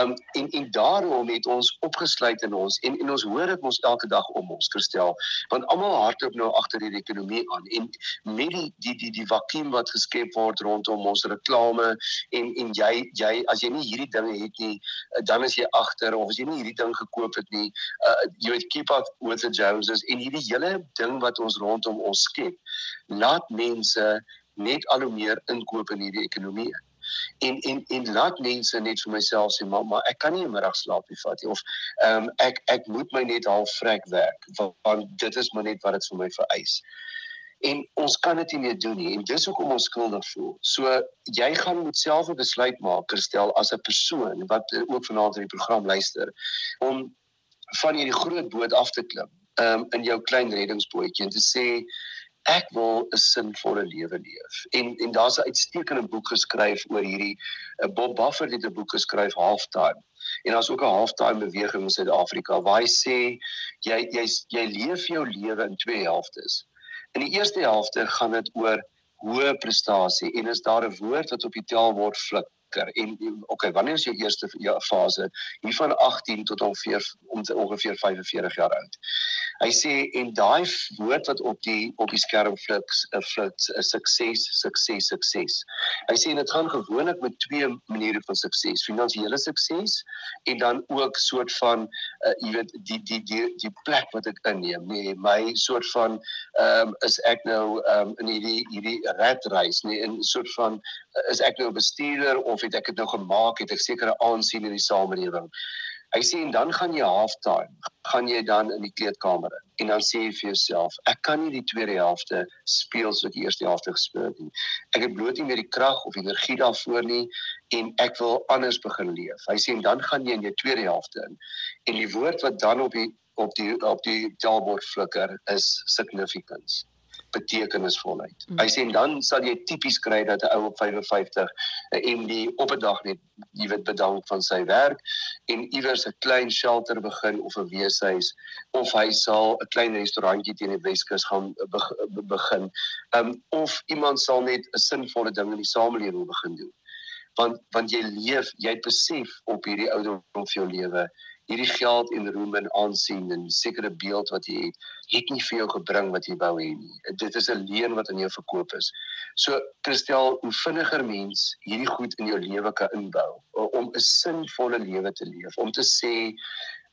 Um en en daarom het ons opgesluit in ons en en ons hoor dit mos elke dag om ons Christel want almal hardloop nou agter die ekonomie aan en met die die die die vakuum wat geskep word rondom ons reklame en en jy jy as jy nie hierdie dinge het nie eh, dan is jy agter of as jy nie hierdie ding gekoop het nie uh, jy weet keep up with the Joneses en hierdie hele ding wat ons rondom ons skep laat mense net al hoe meer inkoop in hierdie ekonomie en en en laat mense net vir myself sê mamma ek kan nie 'n middagslaapie vat nie of ehm um, ek ek moet my net half vrek werk want dit is maar net wat dit vir my vereis. En ons kan dit nie meer doen nie en dis hoekom ons skuldig voel. So jy gaan moet self 'n besluit maak herstel as 'n persoon wat ook vanaand in die program luister om van hierdie groot boot af te klim um, in jou klein reddingsbootjie en te sê ek wil 'n sinvolle lewe leef. En en daar's 'n uitstekende boek geskryf oor hierdie uh, Bob Buffer het 'n boek geskryf Halftime. En daar's ook 'n halftime beweging in Suid-Afrika waar hy sê jy jy jy leef jou lewe in twee helftes. In die eerste helfte gaan dit oor hoë prestasie en is daar 'n woord wat op die tel word flik flikker en okay, wanneer is jou eerste ja, fase? Hier van 18 tot ongeveer om ongeveer 45 jaar oud. Hy sê en daai woord wat op die op die skerm fliks 'n fliks 'n sukses, sukses, sukses. Hy sê dit gaan gewoonlik met twee maniere van sukses, finansiële sukses en dan ook soort van uh, jy weet die die die die plek wat ek inneem, nee, my soort van ehm um, is ek nou ehm um, in hierdie hierdie red race, nee, in soort van is ek nou 'n bestuurder of het ek dit nou gemaak, het ek sekere aansien in die samelewing. Hy sê en dan gaan jy halftime, gaan jy dan in die kleedkamer in en dan sê jy vir jouself, ek kan nie die tweede helfte speel soos die eerste helfte gespeel het nie. Ek het bloot nie meer die krag of energie daarvoor nie en ek wil anders begin leef. Hy sê en dan gaan jy in jou tweede helfte in. En die woord wat dan op die op die op die taalbord flikker is significance betekenisvolheid. Mm. Hy sê dan sal jy tipies kry dat 'n ou op 55 'n MD op 'n dag net jy weet bedank van sy werk en iewers 'n klein shelter begin of 'n weeshuis of hy sal 'n klein restaurantjie teen die Weskus gaan begin. Um of iemand sal net 'n sinvolle ding in die samelewing begin doen. Want want jy leef, jy besef op hierdie ouderdom van jou lewe hierdie geld en roem en aansien en sekere beeld wat jy het, het nie vir jou gebring wat jy wou hê nie. Dit is 'n leuen wat aan jou verkoop is. So Christel, hoe vinniger mens hierdie goed in jou lewe kan inbou om 'n sinvolle lewe te leef, om te sê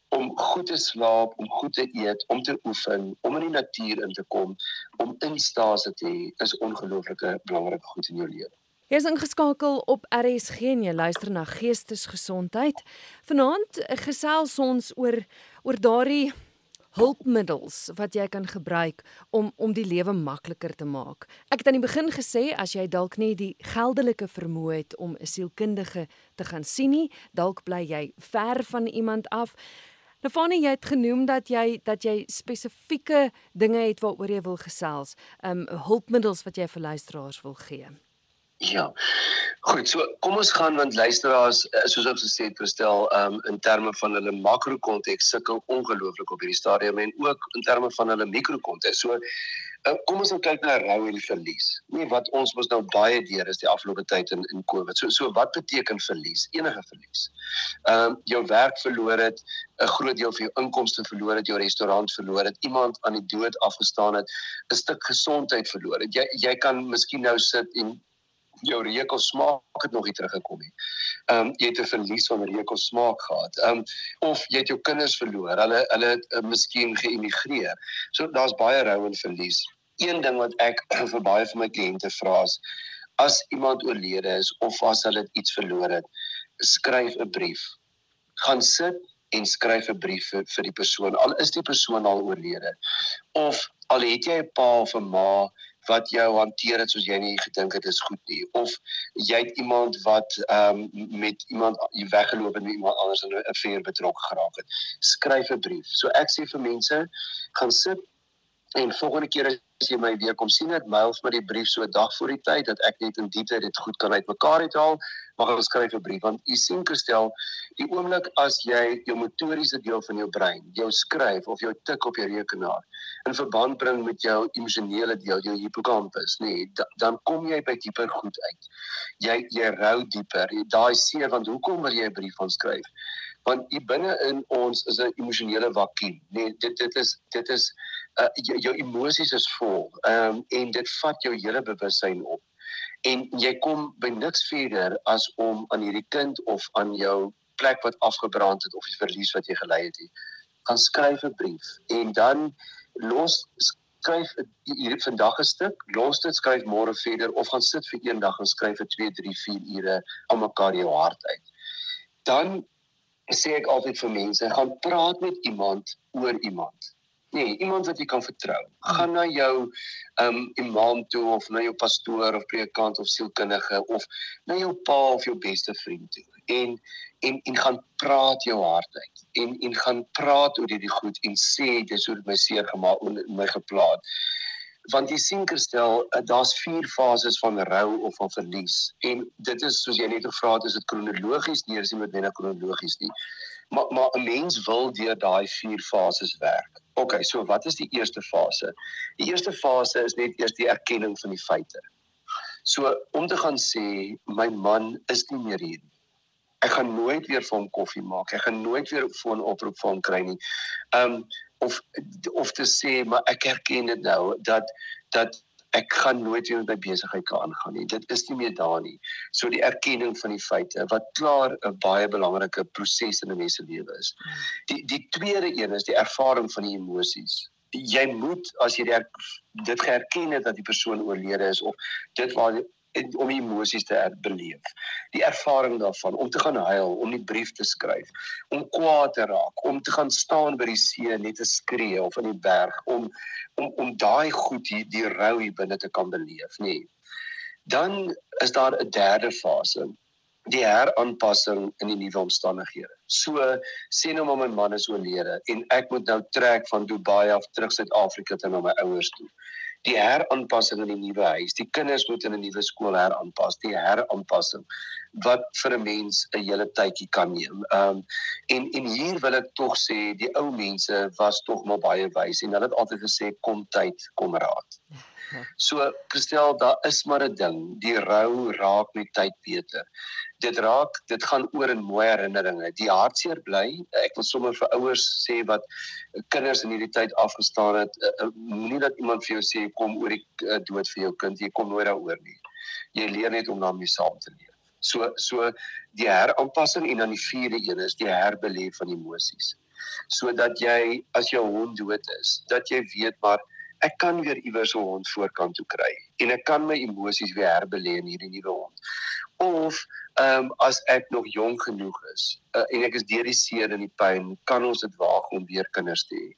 om goed te slaap, om goed te eet, om te oefen, om in die natuur in te kom, om instasie te hê, is ongelooflike belangrike goed in jou lewe. Jy is ingeskakel op RSG en jy luister na Geestesgesondheid. Vanaand gesels ons oor oor daardie hulpmiddels wat jy kan gebruik om om die lewe makliker te maak. Ek het aan die begin gesê as jy dalk nie die geldelike vermoë het om 'n sielkundige te gaan sien nie, dalk bly jy ver van iemand af. Nafani, jy het genoem dat jy dat jy spesifieke dinge het waaroor jy wil gesels, um hulpmiddels wat jy vir luisteraars wil gee. Ja. Goed, so kom ons gaan want luisteraars eh, soos ons gesê het verstel um in terme van hulle makro konteks sukkel ongelooflik op hierdie stadium en ook in terme van hulle mikro konteks. So uh, kom ons nou kyk na rou en verlies. Nee, wat ons mos nou baie deur is die afgelope tyd in in Covid. So so wat beteken verlies? Enige verlies. Um jou werk verloor het, 'n groot deel van jou inkomste verloor het, jou restaurant verloor het, iemand aan die dood afgestaan het, 'n stuk gesondheid verloor het. Jy jy kan miskien nou sit en jou reuk of smaak het nog nie teruggekom nie. Ehm um, jy het 'n verlies van reuk of smaak gehad. Ehm um, of jy het jou kinders verloor. Hulle hulle het uh, miskien geëmigreer. So daar's baie rou en verlies. Een ding wat ek vir baie van my kliënte vra is as iemand oorlede is of as hulle iets verloor het, skryf 'n brief. Gaan sit en skryf 'n brief vir, vir die persoon al is die persoon al oorlede of al het jy 'n pa of 'n ma wat jou hanteer het soos jy nie gedink het is goed nie. Of jy het iemand wat ehm um, met iemand jy weggeloop het en iemand anders in 'n affair betrokke geraak het. Skryf 'n brief. So ek sê vir mense gaan sit en volgende keer as jy my weer kom sien het mail vir my die brief so dag voor die tyd dat ek net in diepte dit goed kan uitmekaar uithaal mag ons skryf 'n brief. Want u sien Christel die oomblik as jy jou motoriese deel van jou brein jou skryf of jou tik op jou rekenaar in verband bring met jou emosionele deel jou hippocampus nê nee, dan kom jy by dieper goed uit. Jy jy rou dieper. Daai see want hoekom wil jy 'n brief van skryf? Want hier binne in ons is 'n emosionele vakuum nê nee, dit dit is dit is uh, jou, jou emosies is vol um, en dit vat jou hele bewussyn op en jy kom by niks verder as om aan hierdie kind of aan jou plek wat afgebrand het of die verlies wat jy gelei het, gaan skryf 'n brief en dan los skryf hier vandag 'n stuk, los dit skryf môre verder of gaan sit vir een dag en skryf vir 2, 3, 4 ure aan mekaar jou hart uit. Dan sê ek altyd vir mense, gaan praat met iemand oor iemand. Nee, iemand wat jy kan vertrou. Gaan na jou um imam toe of na jou pastoor of predikant of sielkundige of na jou pa of jou beste vriend toe. En en en gaan praat jou hart uit. En en gaan praat oor hierdie goed en sê dis hoe dit my seer gemaak en my geplaag. Want jy sien Christel, eh, daar's vier fases van rou of van verlies. En dit is soos jy net gevra het, is dit kronologies? Nee, dis nie met net kronologies nie. Maar maar 'n mens wil deur daai vier fases werk. OK, so wat is die eerste fase? Die eerste fase is net eers die erkenning van die feite. So om te gaan sê my man is nie meer hier nie. Ek gaan nooit weer vir hom koffie maak. Ek gaan nooit weer 'n foonoproep vir hom kry nie. Um of of te sê maar ek erken dit nou dat dat ek gaan nooit weer met my besigheid kan aangaan nie. Dit is nie meer daar nie. So die erkenning van die feite wat klaar 'n baie belangrike proses in 'n mens se lewe is. Die die tweede een is die ervaring van die emosies. Jy moet as jy dit geerken het dat die persoon oorlede is of dit waar om emosies te beleef. Die ervaring daarvan om te gaan huil, om die brief te skryf, om kwaad te raak, om te gaan staan by die see net te skree of in die berg om om om daai goed hier die rou hier binne te kan beleef, nê. Nee. Dan is daar 'n derde fase die heraanpassing in die nuwe omstandighede. So sê nou maar my man is oorlede en ek moet nou trek van Dubai af terug Suid-Afrika toe na my ouers toe die heraanpassing in die nuwe huis. Die kinders moet in 'n nuwe skool heraanpas. Die heraanpassing wat vir 'n mens 'n hele tydjie kan neem. Ehm um, en en hier wil ek tog sê die ou mense was tog maar baie wys en hulle het altyd gesê kom tyd, kom raad. So Christel, daar is maar 'n ding, die rou raak met tyd beter dit raak dit gaan oor in mooi herinneringe. Die hartseer bly. Ek wil sommer vir ouers sê wat kinders in hierdie tyd afgestaan het uh, uh, moenie dat iemand vir jou sê kom oor die dood vir jou kind. Jy kom nooit daaroor nie. Jy leer net om daarmee saam te leef. So so die heraanpassing en dan die vierde een is die herbeleef van emosies. Sodat jy as jou hond dood is dat jy weet maar ek kan weer iewers 'n hond voorkant toe kry en ek kan my emosies weer herbeleef in hierdie nuwe hond. Of ehm um, as ek nog jonk genoeg is uh, en ek is deur die seer en die pyn, kan ons dit waag om weer kinders te hê.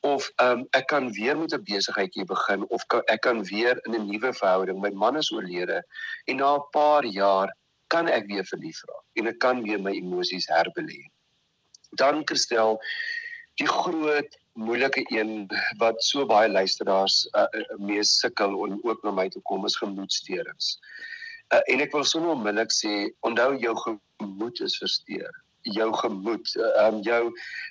Of ehm um, ek kan weer met 'n besigheidjie begin of kan, ek kan weer in 'n nuwe verhouding. My man is oorlede en na 'n paar jaar kan ek weer verlief raak en ek kan weer my emosies herbelê. Dan Christel, die groot moeilike een wat so baie luisteraars uh, mee sukkel en ook na my toe kom is gemoedsteurings. Uh, en ek wil sommer onmiddellik sê, onthou jou gemoed is versteur. Jou gemoed, ehm um, jou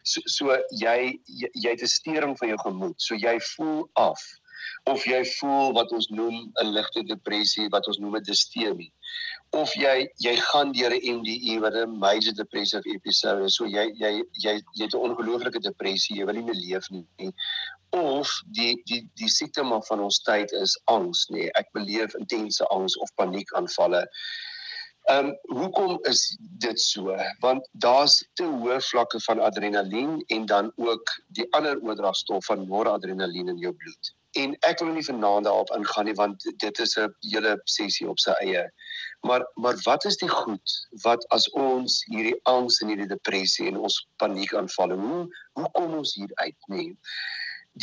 so, so jy, jy het 'n stering van jou gemoed. So jy voel af of jy voel wat ons noem 'n ligte depressie, wat ons noem 'n distemie. Of jy jy gaan deur 'n MDE wat 'n major depressive episode is. So jy jy jy jy het 'n ongelooflike depressie, jy wil nie meer leef nie of die die die simptome van ons tyd is angs nee. ek beleef intense angs of paniekaanvalle. Ehm um, hoekom is dit so? Want daar's te hoë vlakke van adrenalien en dan ook die ander oordragstof van noradrenalien in jou bloed. En ek wil nie vanaand daarop ingaan nie want dit is 'n hele sessie op sy eie. Maar maar wat is die goed wat as ons hierdie angs en hierdie depressie en ons paniekaanvalle hoe hoe kom ons hier uit nê? Nee?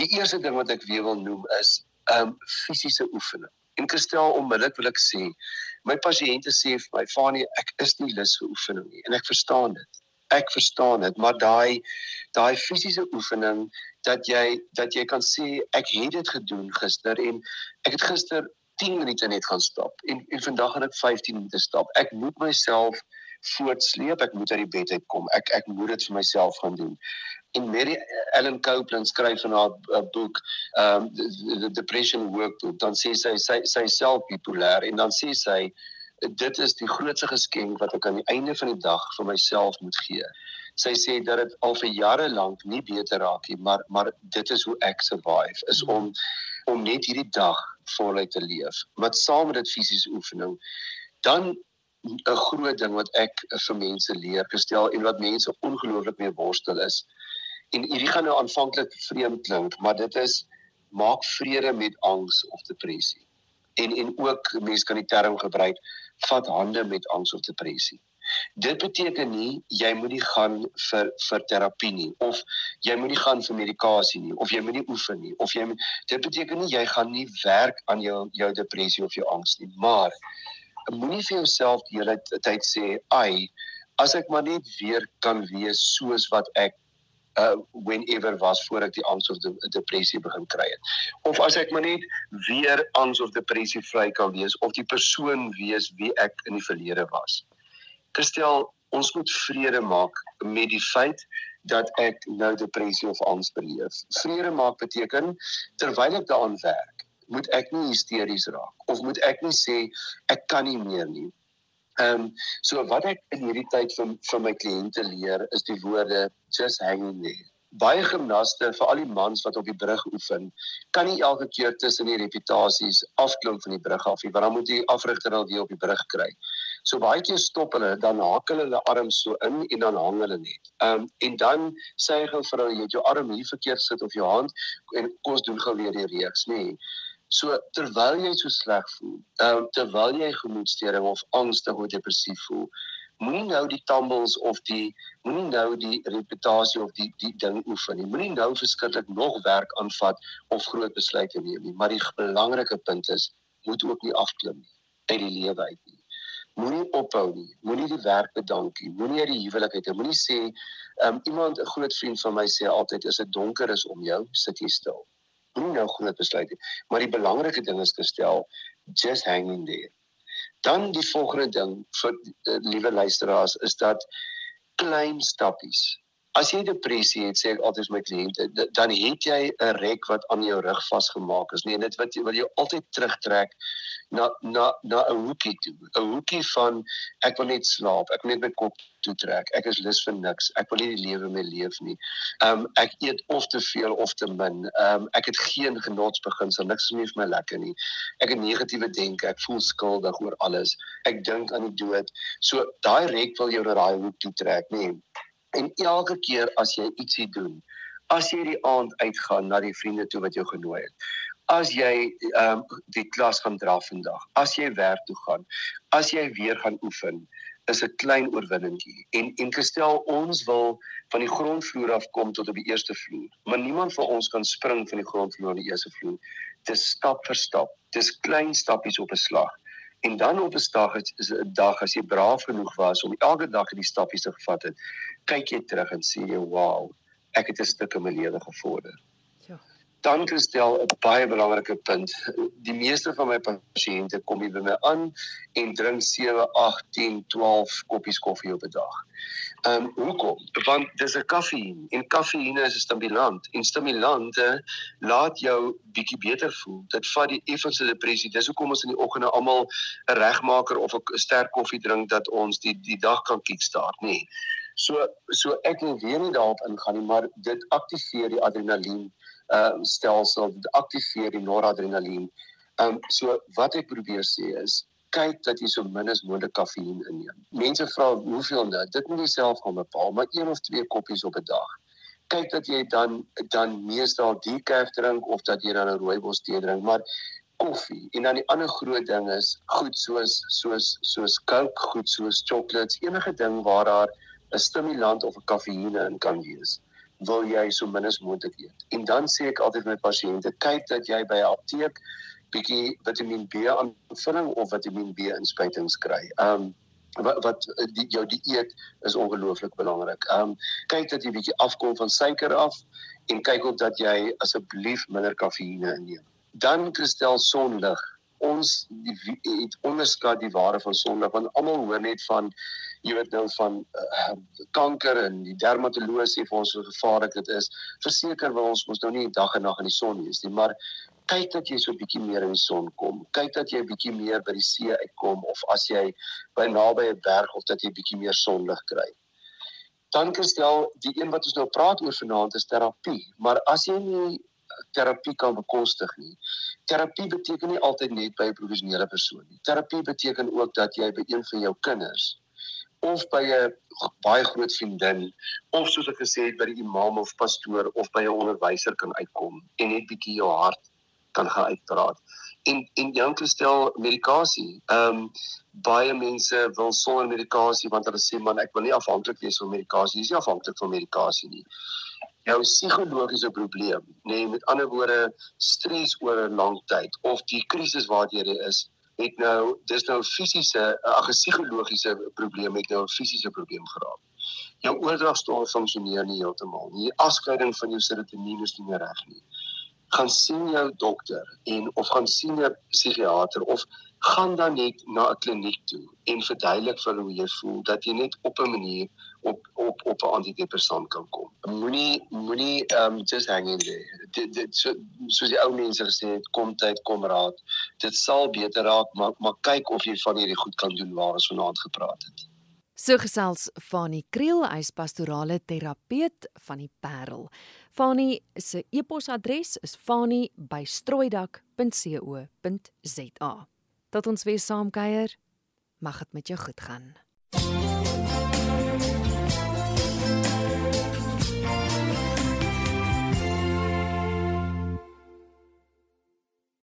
Die eerste ding wat ek weer wil noem is ehm um, fisiese oefening. En Christel onmiddellik wil ek sê, my pasiënte sê vir my, "Fanie, ek is nie lus vir oefening nie." En ek verstaan dit. Ek verstaan dit, maar daai daai fisiese oefening dat jy dat jy kan sê ek het dit gedoen gister en ek het gister 10 minute net gaan stap en en vandag gaan ek 15 minute stap. Ek moet myself voortsleep, ek moet uit die bed uitkom. Ek ek moet dit vir myself gaan doen en Mary Ellen Copeland skryf in haar uh, boek um the depression workbook dan sê sy sy sy self bipolêr en dan sê sy dit is die grootste geskenk wat ek aan die einde van die dag vir myself moet gee. Sy sê dat dit al vir jare lank nie beter raak nie, maar maar dit is hoe ek survive is om om net hierdie dag voluit te leef. Wat saam met dit fisiese oefening dan 'n groot ding wat ek vir mense leer gestel en wat mense ongelooflik mee worstel is En hierdie gaan nou aanvanklik vreemd klink, maar dit is maak vrede met angs of depressie. En en ook mense kan die term gebruik vat hande met angs of depressie. Dit beteken nie jy moet nie gaan vir vir terapie nie of jy moet nie gaan vir medikasie nie of jy moet nie oefen nie of jy moet, dit beteken nie jy gaan nie werk aan jou jou depressie of jou angs nie maar moenie vir jouself die hele tyd sê ai as ek maar net weer kan wees soos wat ek uh whenever was voor ek die angs of die depressie begin kry het. Of as ek maar net weer angs of depressie vry kan wees of die persoon wees wie ek in die verlede was. Kristel, ons moet vrede maak met die feit dat ek nou depressie of angs beleef. Vrede maak beteken terwyl ek daaraan werk, moet ek nie hysteries raak of moet ek nie sê ek kan nie meer nie. Ehm um, so wat ek in hierdie tyd van van my kliënte leer is die woorde just hang in there. Baie gimnaste, veral die mans wat op die brug oefen, kan nie elke keer tussen die reputasies afklim van die brug af nie, want dan moet die afrigter al die op die brug kry. So baie keer stop hulle, dan haak hulle hulle arm so in en dan hang hulle net. Ehm um, en dan sê hy gou vir hulle, jy het jou arm hier verkeerd sit of jou hand en kos doen gou weer die reeks, nê. Nee. So terwyl jy so sleg voel, uh, terwyl jy gemoedstoornis of angstig of depressief voel, moenie nou die tumbles of die moenie nou die reputasie of die die ding oefen nie. Moenie nou verskriklik nog werk aanvat of groot besluite neem nie. Maar die belangrike punt is, moet ook nie afklim nie uit die lewe uit nie. Moenie ophou nie. Moenie die werk bedank nie. Moenie uit die huwelik uit. Moenie sê, um, iemand 'n groot vriend van my sê altyd as dit donker is om jou, sit jy stil moenie nou groot besluite maar die belangrike ding is gestel just hang in there dan die volgende ding vir uh, liewe luisteraars is dat klein stappies as jy depressie het sê ek altyd my kliënte dan het jy 'n rek wat aan jou rug vasgemaak is. Nee dit wat jy wat jy altyd terugtrek na na na 'n hoekie toe. 'n hoekie van ek wil net slaap ek wil net my kop toe trek ek is lus vir niks ek wil nie die lewe meer leef nie. Um ek eet of te veel of te min. Um ek het geen genotsbeginsel niks is meer vir my lekker nie. Ek het negatiewe denke ek voel skuldig oor alles. Ek dink aan die dood. So daai rek wil jou na daai hoek toe trek nee En elke keer as jy ietsie doen, as jy die aand uitgaan na die vriende toe wat jou genooi het, as jy ehm um, die klas gaan dra vandag, as jy werk toe gaan, as jy weer gaan oefen, is 'n klein oorwinningkie. En en gestel ons wil van die grondvloer af kom tot op die eerste vloer, maar niemand van ons kan spring van die grondvloer na die eerste vloer. Dis stap vir stap. Dis klein stappies op 'n slag. En dan op 'n dag is 'n dag as jy braaf genoeg was om elke dag die stappies te gevat het, kyk jy terug en sê jy, "Wow, ek het 'n stuk in my lewe gevorder." Ja. Dan gestel 'n baie belangrike punt. Die meeste van my pasiënte kom hier by my aan en drink 7, 8, 10, 12 koppies koffie op 'n dag. Ehm um, hoekom? Want dis 'n kafeïen en kafeïne is 'n stimulant en stimulante laat jou bietjie beter voel. Dit vat die effense depressie. Dis hoekom ons in die oggende almal 'n regmaker of 'n sterk koffie drink dat ons die die dag kan kickstart, nê. Nee. So so ek wil weer nie daarop ingaan nie, maar dit aktiveer die adrenalien uh stelsel, dit aktiveer die noradrenalien. Um, so wat ek probeer sê is kyk dat jy so min as moontlik kafeïen inneem. Mense vra hoeveel nou? Dit moet jy self gaan bepaal, maar een of twee koppies op 'n dag. Kyk dat jy dan dan meestal decaf drink of dat jy dan 'n rooibos tee drink, maar koffie en dan die ander groot ding is goed soos soos soos Coke, goed soos chocolates, enige ding waar daar 'n stimulant of 'n kafeïne in kan wees wil jy so min as moontlik eet. En dan sê ek altyd my pasiënte, kyk dat jy by 'n apteek bietjie Vitamiin B aanvulling of Vitamiin B inspuitings kry. Um wat wat die, jou dieet is ongelooflik belangrik. Um kyk dat jy bietjie afkom van suiker af en kyk ook dat jy asseblief minder kafeïne inneem. Dan kristel sonlig. Ons die, het onderskat die waarde van sonlig want almal hoor net van jy weet nou van uh, kanker en die dermatoloog sê vir ons hoe gevaarlik dit is. Verseker wil ons mos nou nie dag en nag in die son wees nie, maar kyk dat jy so 'n bietjie meer in die son kom. Kyk dat jy 'n bietjie meer by die see uitkom of as jy by naby 'n berg of dat jy 'n bietjie meer sonlig kry. Dan kristel die een wat ons nou praat oor vanaand is terapie, maar as jy nie terapie kan bekostig nie. Terapie beteken nie altyd net by 'n professionele persoon nie. Terapie beteken ook dat jy by een van jou kinders of by 'n baie groot vriendin of soos ek gesê het by die imam of pastoor of by 'n onderwyser kan uitkom en net bietjie jou hart kan gaan uitpraat. En en jou gestel medikasie. Ehm um, baie mense wil sonder medikasie want hulle sê man ek wil nie afhanklik wees van medikasie. Jy is nie afhanklik van medikasie nie. Jou psigologiese probleem, nê, nee, met ander woorde stres oor 'n lang tyd of die krisis waartoe jy is, het nou dis nou fisiese ag psigologiese probleem het nou 'n fisiese probleem geraak. Jou oordragstowwe funksioneer nie heeltemal nie. Die afskeiding van jou serotonien is nie meer reg nie gaan sien jou dokter en of gaan sien 'n psigiater of gaan dan net na 'n kliniek toe en verduidelik vir hoe jy voel dat jy net op 'n manier op op op 'n antidepressant kan kom. Moenie moenie ehm um, just hang in there. Dit dit so soos die ou mense gesê het, kom tyd, kom raad. Dit sal beter raak, maar maar kyk of jy van hierdie goed kan doen waar ons vanaand gepraat het. So gesels Fanie Kriel, hy's pastorale terapeut van die Parel. Fanie se e-posadres is fanie@strooidak.co.za. Tot ons weer saam kuier. Mag dit met jou goed gaan.